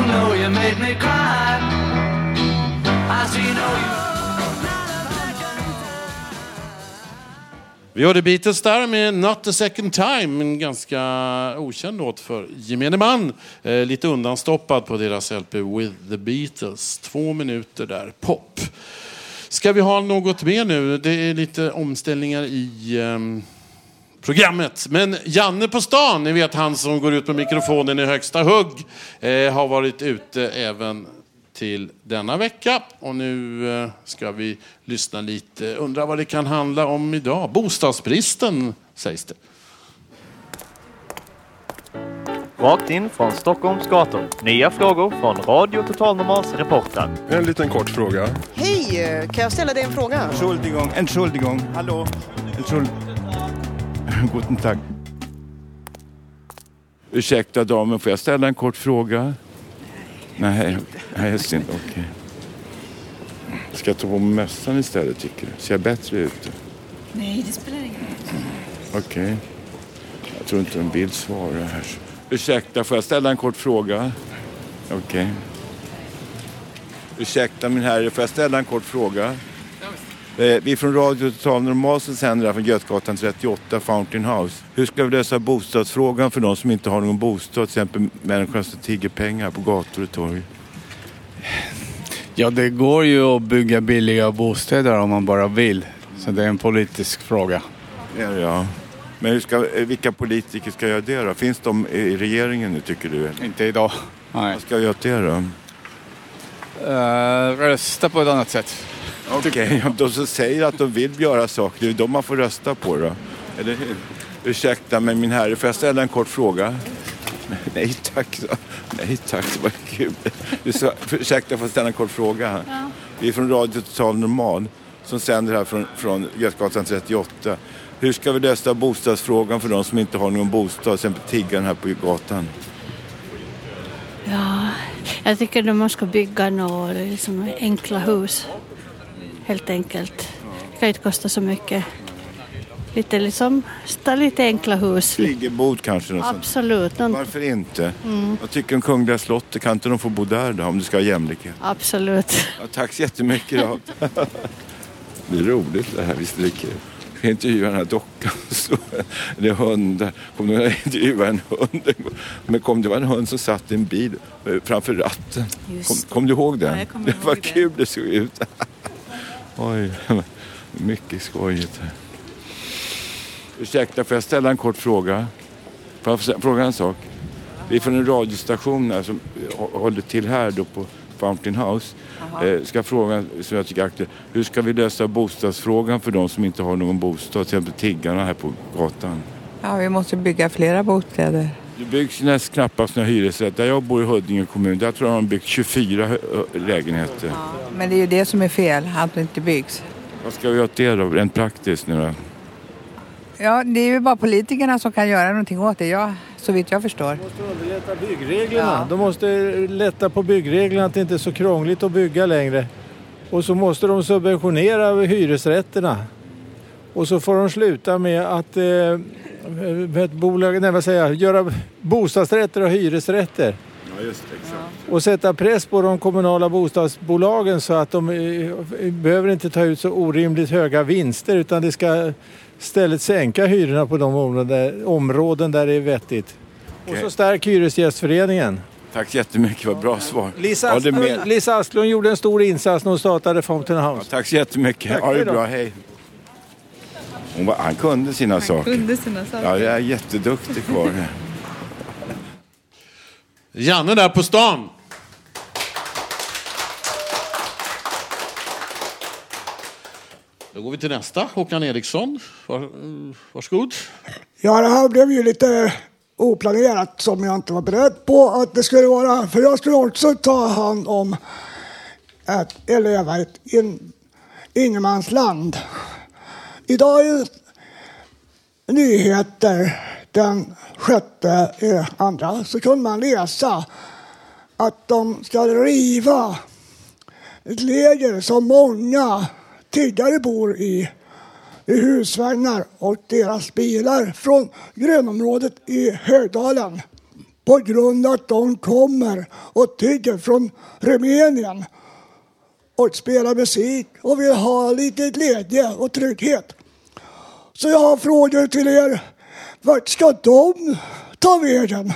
know you Vi hörde Beatles där med Not the second time, en ganska okänd låt för gemene man. Eh, lite undanstoppad på deras LP With the Beatles. Två minuter där, pop. Ska vi ha något mer nu? Det är lite omställningar i eh, programmet. Men Janne på stan, ni vet han som går ut med mikrofonen i högsta hugg, eh, har varit ute även till denna vecka. Och nu eh, ska vi lyssna lite. Undrar vad det kan handla om idag. Bostadsbristen, sägs det. Rakt in från Stockholms gator. Nya frågor från Radio Total Normals reportrar. En liten kort fråga. Hej, kan jag ställa dig en fråga? Entschuldigung, Entschuldigung. Hallo. Entschuld... Guten Tag. Ursäkta damen, får jag ställa en kort fråga? Nej. Nej, just det. Okej. Ska jag ta på mig mössan istället tycker du? Ser jag bättre ut? Nej, det spelar ingen roll. Okej. Jag tror inte de vill svara här. Ursäkta, får jag ställa en kort fråga? Okej. Ursäkta min herre, får jag ställa en kort fråga? Eh, Vi från Radio Total Normal som sänder här från Götgatan 38, Fountain House. Hur ska vi lösa bostadsfrågan för de som inte har någon bostad? Till exempel människor som tigger pengar på gator och torg. Ja, det går ju att bygga billiga bostäder om man bara vill. Så det är en politisk fråga. Ja, ja. Men ska, eh, vilka politiker ska göra det då? Finns de i regeringen nu tycker du? Inte idag. Nej. Vad ska jag göra det då? Eh, rösta på ett annat sätt. Okej, om de som säger att de vill göra saker, det är de man får rösta på då. Eller hur? Ursäkta, men min herre, får jag ställa en kort fråga? *laughs* Nej tack. Nej tack, det var kul. Du sa, ursäkta, får jag ställa en kort fråga? Ja. Vi är från Radio Total Normal som sänder här från, från Götgatan 38. Hur ska vi lösa bostadsfrågan för de som inte har någon bostad, till exempel tiggaren här på gatan? Ja, jag tycker att man ska bygga några liksom, enkla hus. Helt enkelt. Det kan inte kosta så mycket. Lite liksom, lite enkla hus. Friggebod kanske? Något. Absolut. Någon, Varför inte? Mm. Jag tycker om Kungliga slottet, kan inte de få bo där då om det ska ha jämlikhet? absolut. Ja, tack så jättemycket då. *laughs* Det är roligt det här, visst är det kul. Jag ska intervjua den här dockan. Så- Det är hundar. Kom du ihåg när jag intervjuade en hund en gång? Men kom det var en hund som satt i en bil eh, framför ratten. Kom, kom du ihåg den? Ja, jag kommer det var ihåg *laughs* det. kul det såg ut. Oj, *laughs* mycket skojigt här. Ursäkta, får jag ställa en kort fråga? Får jag fråga en sak? Vi är från en radiostation här som hå- håller till här då på Fountain House. Eh, ska fråga, som jag tycker är aktuell, hur ska vi lösa bostadsfrågan för de som inte har någon bostad, till exempel tiggarna här på gatan? Ja, vi måste bygga flera bostäder. Det byggs nästan knappast några hyresrätter. Där jag bor i Huddinge kommun, där tror jag de har byggt 24 hö- lägenheter. Men det är ju det som är fel, att det inte byggs. Vad ska vi göra åt det då, rent praktiskt nu då? Ja, det är ju bara politikerna som kan göra någonting åt det, ja, så vitt jag förstår. Underlätta byggreglerna. De måste lätta på byggreglerna att det inte är så krångligt att bygga längre. Och så måste de subventionera hyresrätterna. Och så får de sluta med att eh, ett bolag, nej, vad säger jag, göra bostadsrätter och hyresrätter. Ja, just det, exakt. Och sätta press på de kommunala bostadsbolagen så att de eh, behöver inte ta ut så orimligt höga vinster utan det ska istället sänka hyrorna på de områden där, områden där det är vettigt. Och så stärk Hyresgästföreningen. Tack så jättemycket, vad bra svar. Lisa, Ja. Asklund, Lisa Asklund gjorde en stor insats när hon startade Fountain House. Tack så jättemycket. Tack, ha det bra, hej. Hon var, han kunde sina saker. kunde sina saker. Ja, jag är jätteduktig kvar. Janne där på stan. Då går vi till nästa. Håkan Eriksson. Var, varsågod. Ja, det här blev ju lite oplanerat som jag inte var beredd på att det skulle vara. För jag skulle också ta hand om ett, i ett in, ingenmansland. Idag är nyheter den sjätte eh, andra. Så kunde man läsa att de ska riva ett läger som många tiggare bor i i husvagnar och deras bilar från grönområdet i Högdalen på grund av att de kommer och tigger från Rumänien och spelar musik och vill ha lite glädje och trygghet. Så jag har frågor till er. Vart ska de ta vägen?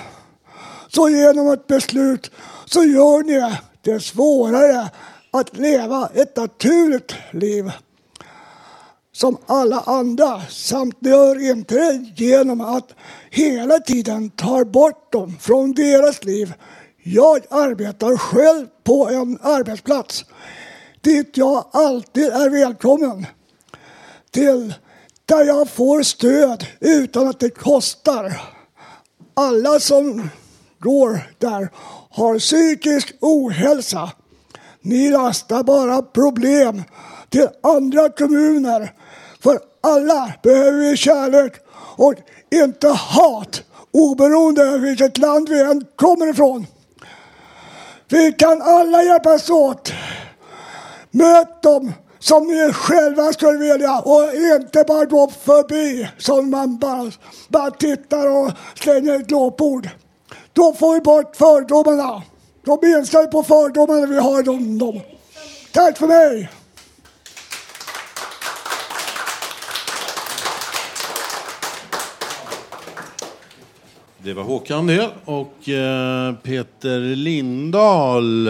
Så genom ett beslut så gör ni det svårare att leva ett naturligt liv som alla andra samt gör inte det genom att hela tiden ta bort dem från deras liv. Jag arbetar själv på en arbetsplats dit jag alltid är välkommen. Till där jag får stöd utan att det kostar. Alla som går där har psykisk ohälsa. Ni lastar bara problem till andra kommuner. För alla behöver vi kärlek och inte hat oberoende av vilket land vi än kommer ifrån. Vi kan alla hjälpas åt. Möt dem som ni själva skulle vilja och inte bara gå förbi som man bara, bara tittar och slänger ett glåpord. Då får vi bort fördomarna. Då minskar vi på fördomarna vi har om dem. Tack för mig! Det var Håkan det. Och eh, Peter Lindahl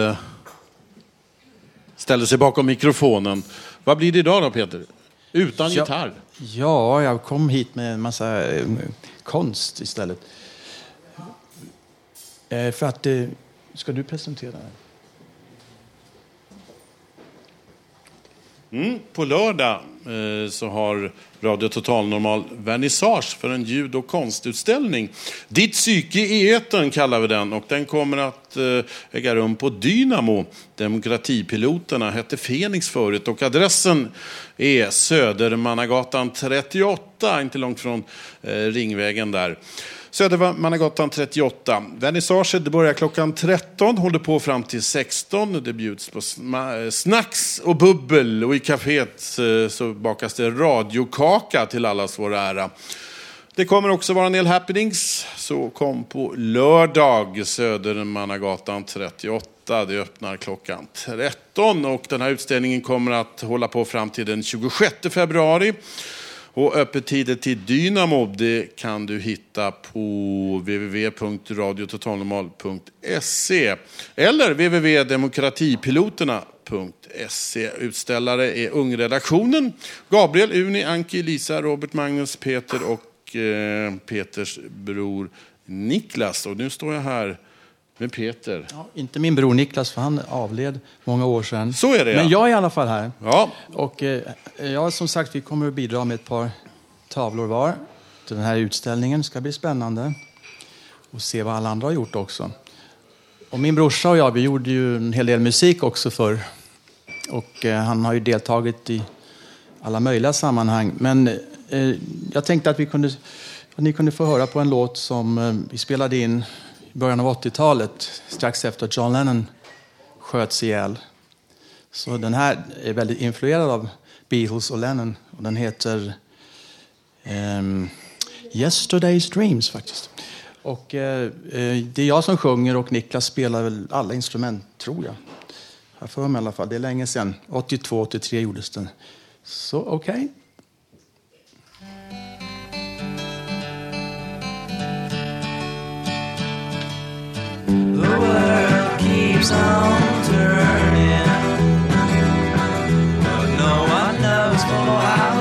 ställer sig bakom mikrofonen. Vad blir det idag då Peter? Utan Ja. gitarr? Ja, jag kom hit med en massa eh, konst istället. Eh, för att... Eh, ska du presentera? Mm, på lördag Eh, så har Radio Total Normal vernissage för en ljud och konstutställning. Ditt psyke i etern kallar vi den och den kommer att eh, äga rum på Dynamo. Demokratipiloterna hette Fenix förut och adressen är Södermannagatan 38, inte långt från eh, Ringvägen där. Södermannagatan 38. Vernissaget börjar klockan 13, håller på fram till 16. Det bjuds på snacks och bubbel och i kaféet eh, så bakas det radiokaka till allas vår ära. Det kommer också vara en del happenings, så kom på lördag, Södermannagatan 38. Det öppnar klockan 13 och den här utställningen kommer att hålla på fram till den 26 februari. Och öppettider till Dynamo det kan du hitta på www.radiototalnormal.se eller www.demokratipiloterna.se. Utställare är Ungredaktionen, Gabriel, Uni, Anki, Lisa, Robert, Magnus, Peter och eh, Peters bror Niklas. Och nu står jag här med Peter. Ja, inte min bror Niklas, för han avled många år sedan. Så är det, ja. Men jag är i alla fall här. Ja. Och eh, ja, som sagt, vi kommer att bidra med ett par tavlor var till den här utställningen. Det ska bli spännande att se vad alla andra har gjort också. Och min brorsa och jag, vi gjorde ju en hel del musik också för. Och eh, han har ju deltagit i alla möjliga sammanhang. Men eh, jag tänkte att, vi kunde, att ni kunde få höra på en låt som eh, vi spelade in början av 80-talet, strax efter att John Lennon sköts ihjäl. Så den här är väldigt influerad av Beatles och Lennon. Och den heter um, Yesterday's Dreams faktiskt. Och eh, eh, det är jag som sjunger och Niklas spelar väl alla instrument, tror jag. Jag för mig i alla fall. Det är länge sedan. 82, 83 gjordes den. Så okej. Okay. Oh, I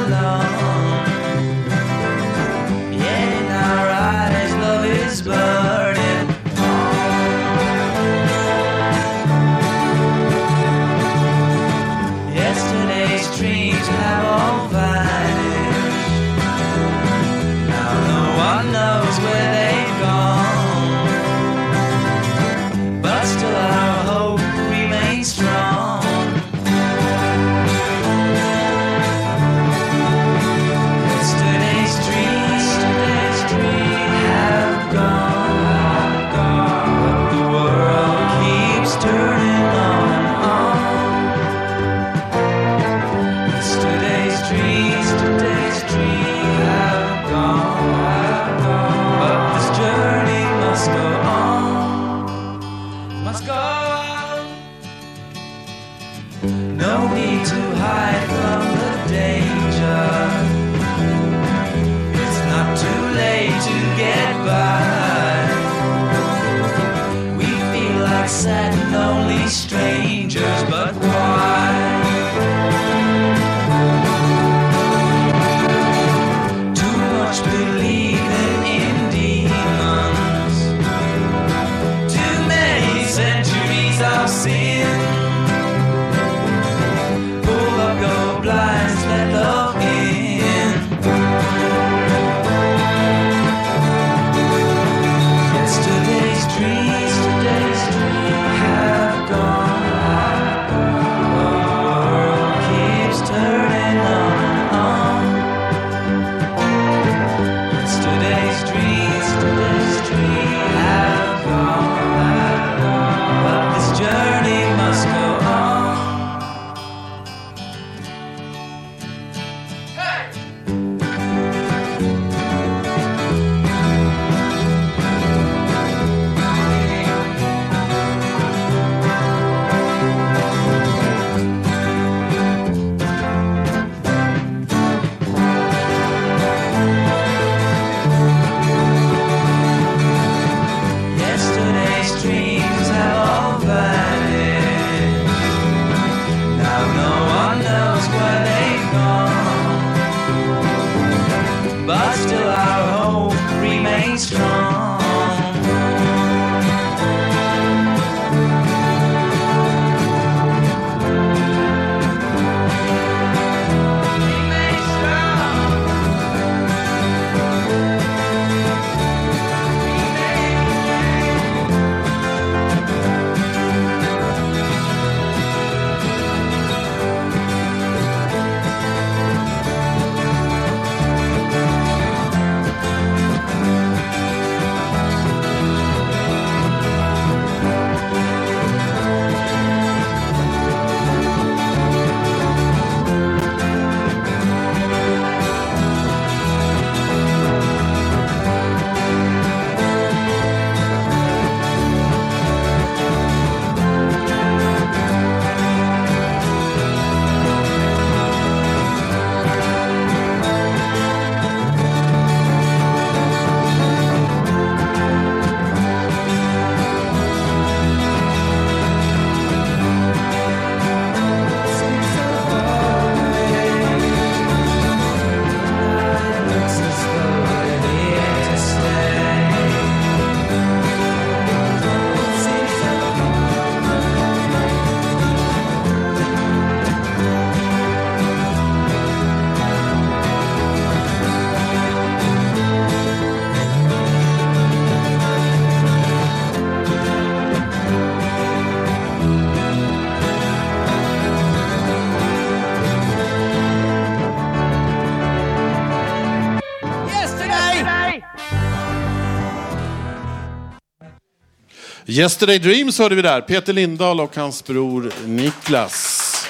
Yesterday Dreams hörde vi där. Peter Lindahl och hans bror Niklas.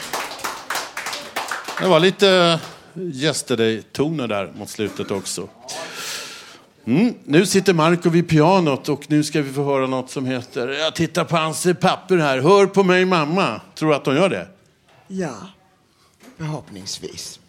Det var lite Yesterday-toner där mot slutet också. Mm. Nu sitter Marco vid pianot och nu ska vi få höra något som heter Jag tittar på hans papper här. Hör på mig mamma. Tror du att de gör det? Ja, förhoppningsvis.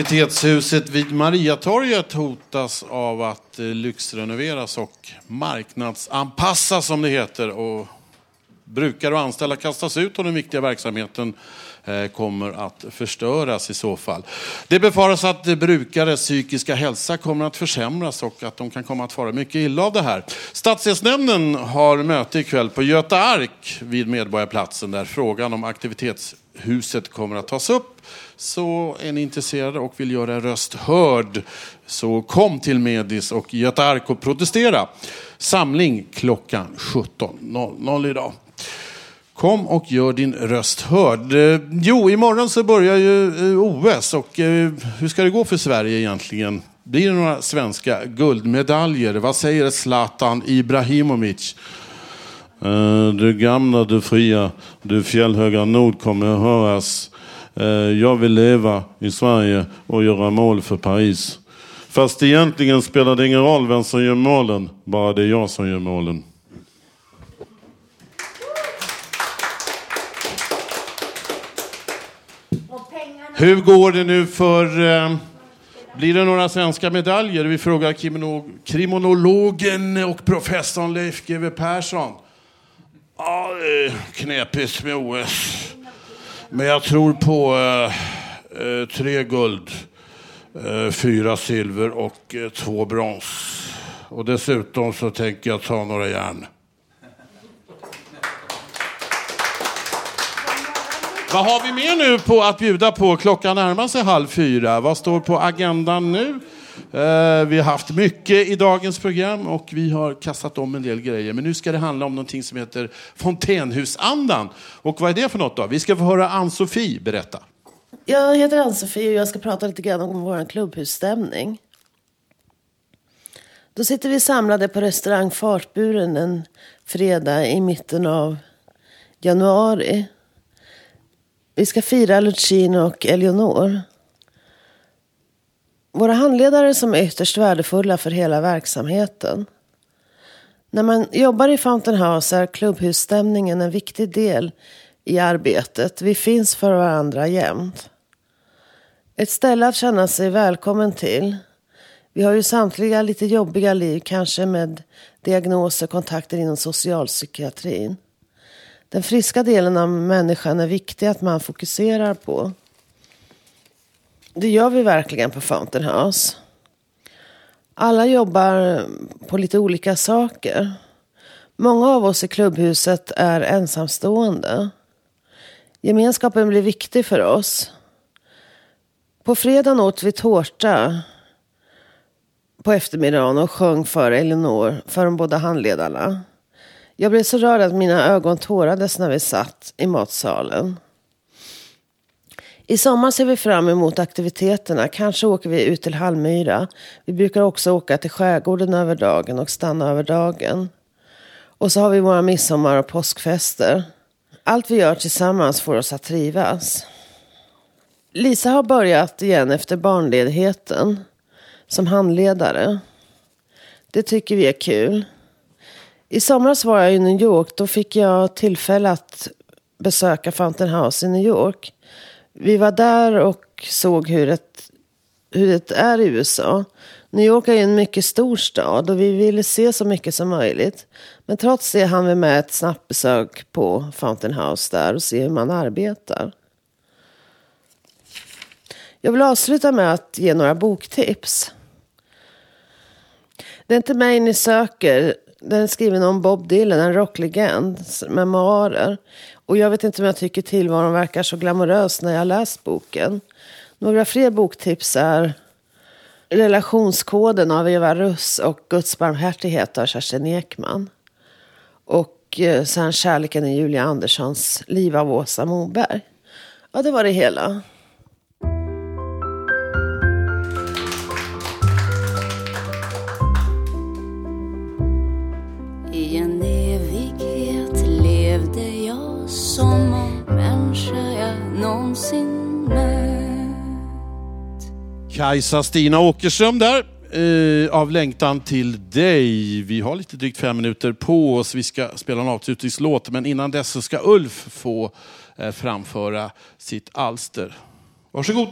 Aktivitetshuset vid Mariatorget hotas av att eh, lyxrenoveras och marknadsanpassas som det heter. Och brukare och anställda kastas ut och den viktiga verksamheten eh, kommer att förstöras i så fall. Det befaras att brukares psykiska hälsa kommer att försämras och att de kan komma att fara mycket illa av det här. Stadsdelsnämnden har möte ikväll på Göta Ark vid Medborgarplatsen där frågan om aktivitetshuset kommer att tas upp. Så är ni intresserade och vill göra er röst hörd så kom till Medis och Göta Ark och protestera. Samling klockan 17.00 idag. Kom och gör din röst hörd. Eh, jo, imorgon så börjar ju eh, OS och eh, hur ska det gå för Sverige egentligen? Blir det några svenska guldmedaljer? Vad säger Zlatan Ibrahimovic? Du gamla, du fria, du fjällhöga nord kommer att höras. Eh, jag vill leva i Sverige och göra mål för Paris. Fast egentligen spelar det ingen roll vem som gör målen, bara det är jag som gör målen. Hur går det nu för... Eh, blir det några svenska medaljer? Vi frågar kriminologen och professorn Leif GW Persson. Ja, eh, knepigt med OS. Men jag tror på eh, eh, tre guld, eh, fyra silver och eh, två brons. Och dessutom så tänker jag ta några järn. Vad har vi mer nu på att bjuda på? Klockan närmar sig halv fyra. Vad står på agendan nu? Eh, vi har haft mycket i dagens program och vi har kastat om en del grejer. Men nu ska det handla om någonting som heter Fontänhusandan. Och vad är det för något då? Vi ska få höra Ann-Sofie berätta. Jag heter Ann-Sofie och jag ska prata lite grann om vår klubbhusstämning. Då sitter vi samlade på restaurang Fartburen en fredag i mitten av januari. Vi ska fira Lucino och Eleonor. Våra handledare som är ytterst värdefulla för hela verksamheten. När man jobbar i Fountain House är klubbhusstämningen en viktig del i arbetet. Vi finns för varandra jämt. Ett ställe att känna sig välkommen till. Vi har ju samtliga lite jobbiga liv, kanske med diagnoser och kontakter inom socialpsykiatrin. Den friska delen av människan är viktig att man fokuserar på. Det gör vi verkligen på Fountain House. Alla jobbar på lite olika saker. Många av oss i klubbhuset är ensamstående. Gemenskapen blir viktig för oss. På fredagen åt vi tårta på eftermiddagen och sjöng för Elinor, för de båda handledarna. Jag blev så rörd att mina ögon tårades när vi satt i matsalen. I sommar ser vi fram emot aktiviteterna. Kanske åker vi ut till Hallmyra. Vi brukar också åka till skärgården över dagen och stanna över dagen. Och så har vi våra midsommar och påskfester. Allt vi gör tillsammans får oss att trivas. Lisa har börjat igen efter barnledigheten som handledare. Det tycker vi är kul. I somras var jag i New York. Då fick jag tillfälle att besöka Fountain House i New York. Vi var där och såg hur, ett, hur det är i USA. New York är ju en mycket stor stad och vi ville se så mycket som möjligt. Men trots det hann vi med ett snabbt besök på Fountain House där och se hur man arbetar. Jag vill avsluta med att ge några boktips. Det är inte mig ni söker. Den är skriven om Bob Dylan, en rocklegend. memoarer. Och jag vet inte om jag tycker tillvaron verkar så glamorös när jag läst boken. Några fler boktips är Relationskoden av Eva Russ och Guds barmhärtighet av Kerstin Ekman. Och eh, sen Kärleken i Julia Anderssons Liv av Åsa Moberg. Ja, det var det hela. Kajsa Stina Åkerström där. Eh, av längtan till dig. Vi har lite drygt fem minuter på oss. Vi ska spela en avslutningslåt, men innan dess så ska Ulf få eh, framföra sitt alster. Varsågod.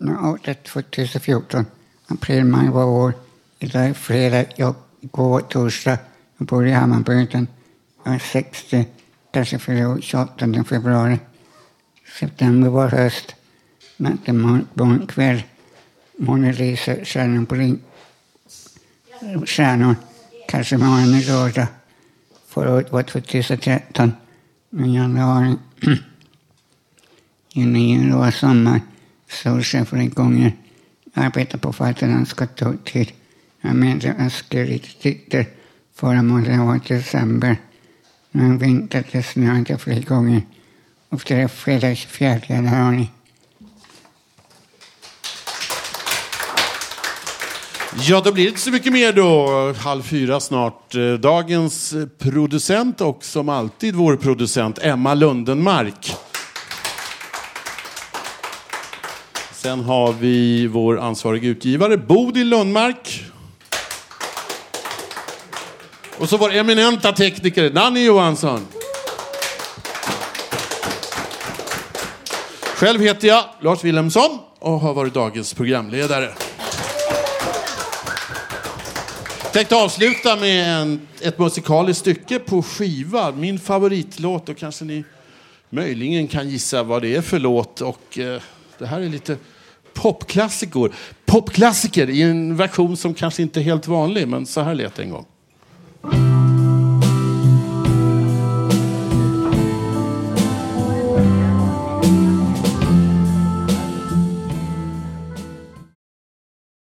Året 2014, april, maj var år. Idag är fredag, jag går torsdag. Jag bor i Hammarbyhöjden. Jag är 60, kanske fyller år 28 februari. September var höst. Natten morgon, kväll. Måne lyser, stjärnor på ring. Stjärnor. Kanske morgonen är lördag. Förra året var 2013. Men januari. Juni, juli var sommar. flera gånger. Arbetar på Fattigland ska ta tid. Jag menar jag skrev lite dikter förra månaden var i december. Nu har vinter snöat flera gånger. Och det är fredag 24 januari. Ja, då blir det inte så mycket mer då. Halv fyra snart. Eh, dagens producent och som alltid vår producent Emma Lundenmark. Sen har vi vår ansvariga utgivare Bodil Lundmark. Och så vår eminenta tekniker Nanny Johansson. Själv heter jag Lars Wilhelmsson och har varit dagens programledare. Tänkte avsluta med en, ett musikaliskt stycke på skiva. Min favoritlåt och kanske ni möjligen kan gissa vad det är för låt. Och eh, det här är lite popklassiker. Popklassiker i en version som kanske inte är helt vanlig, men så här lät det en gång.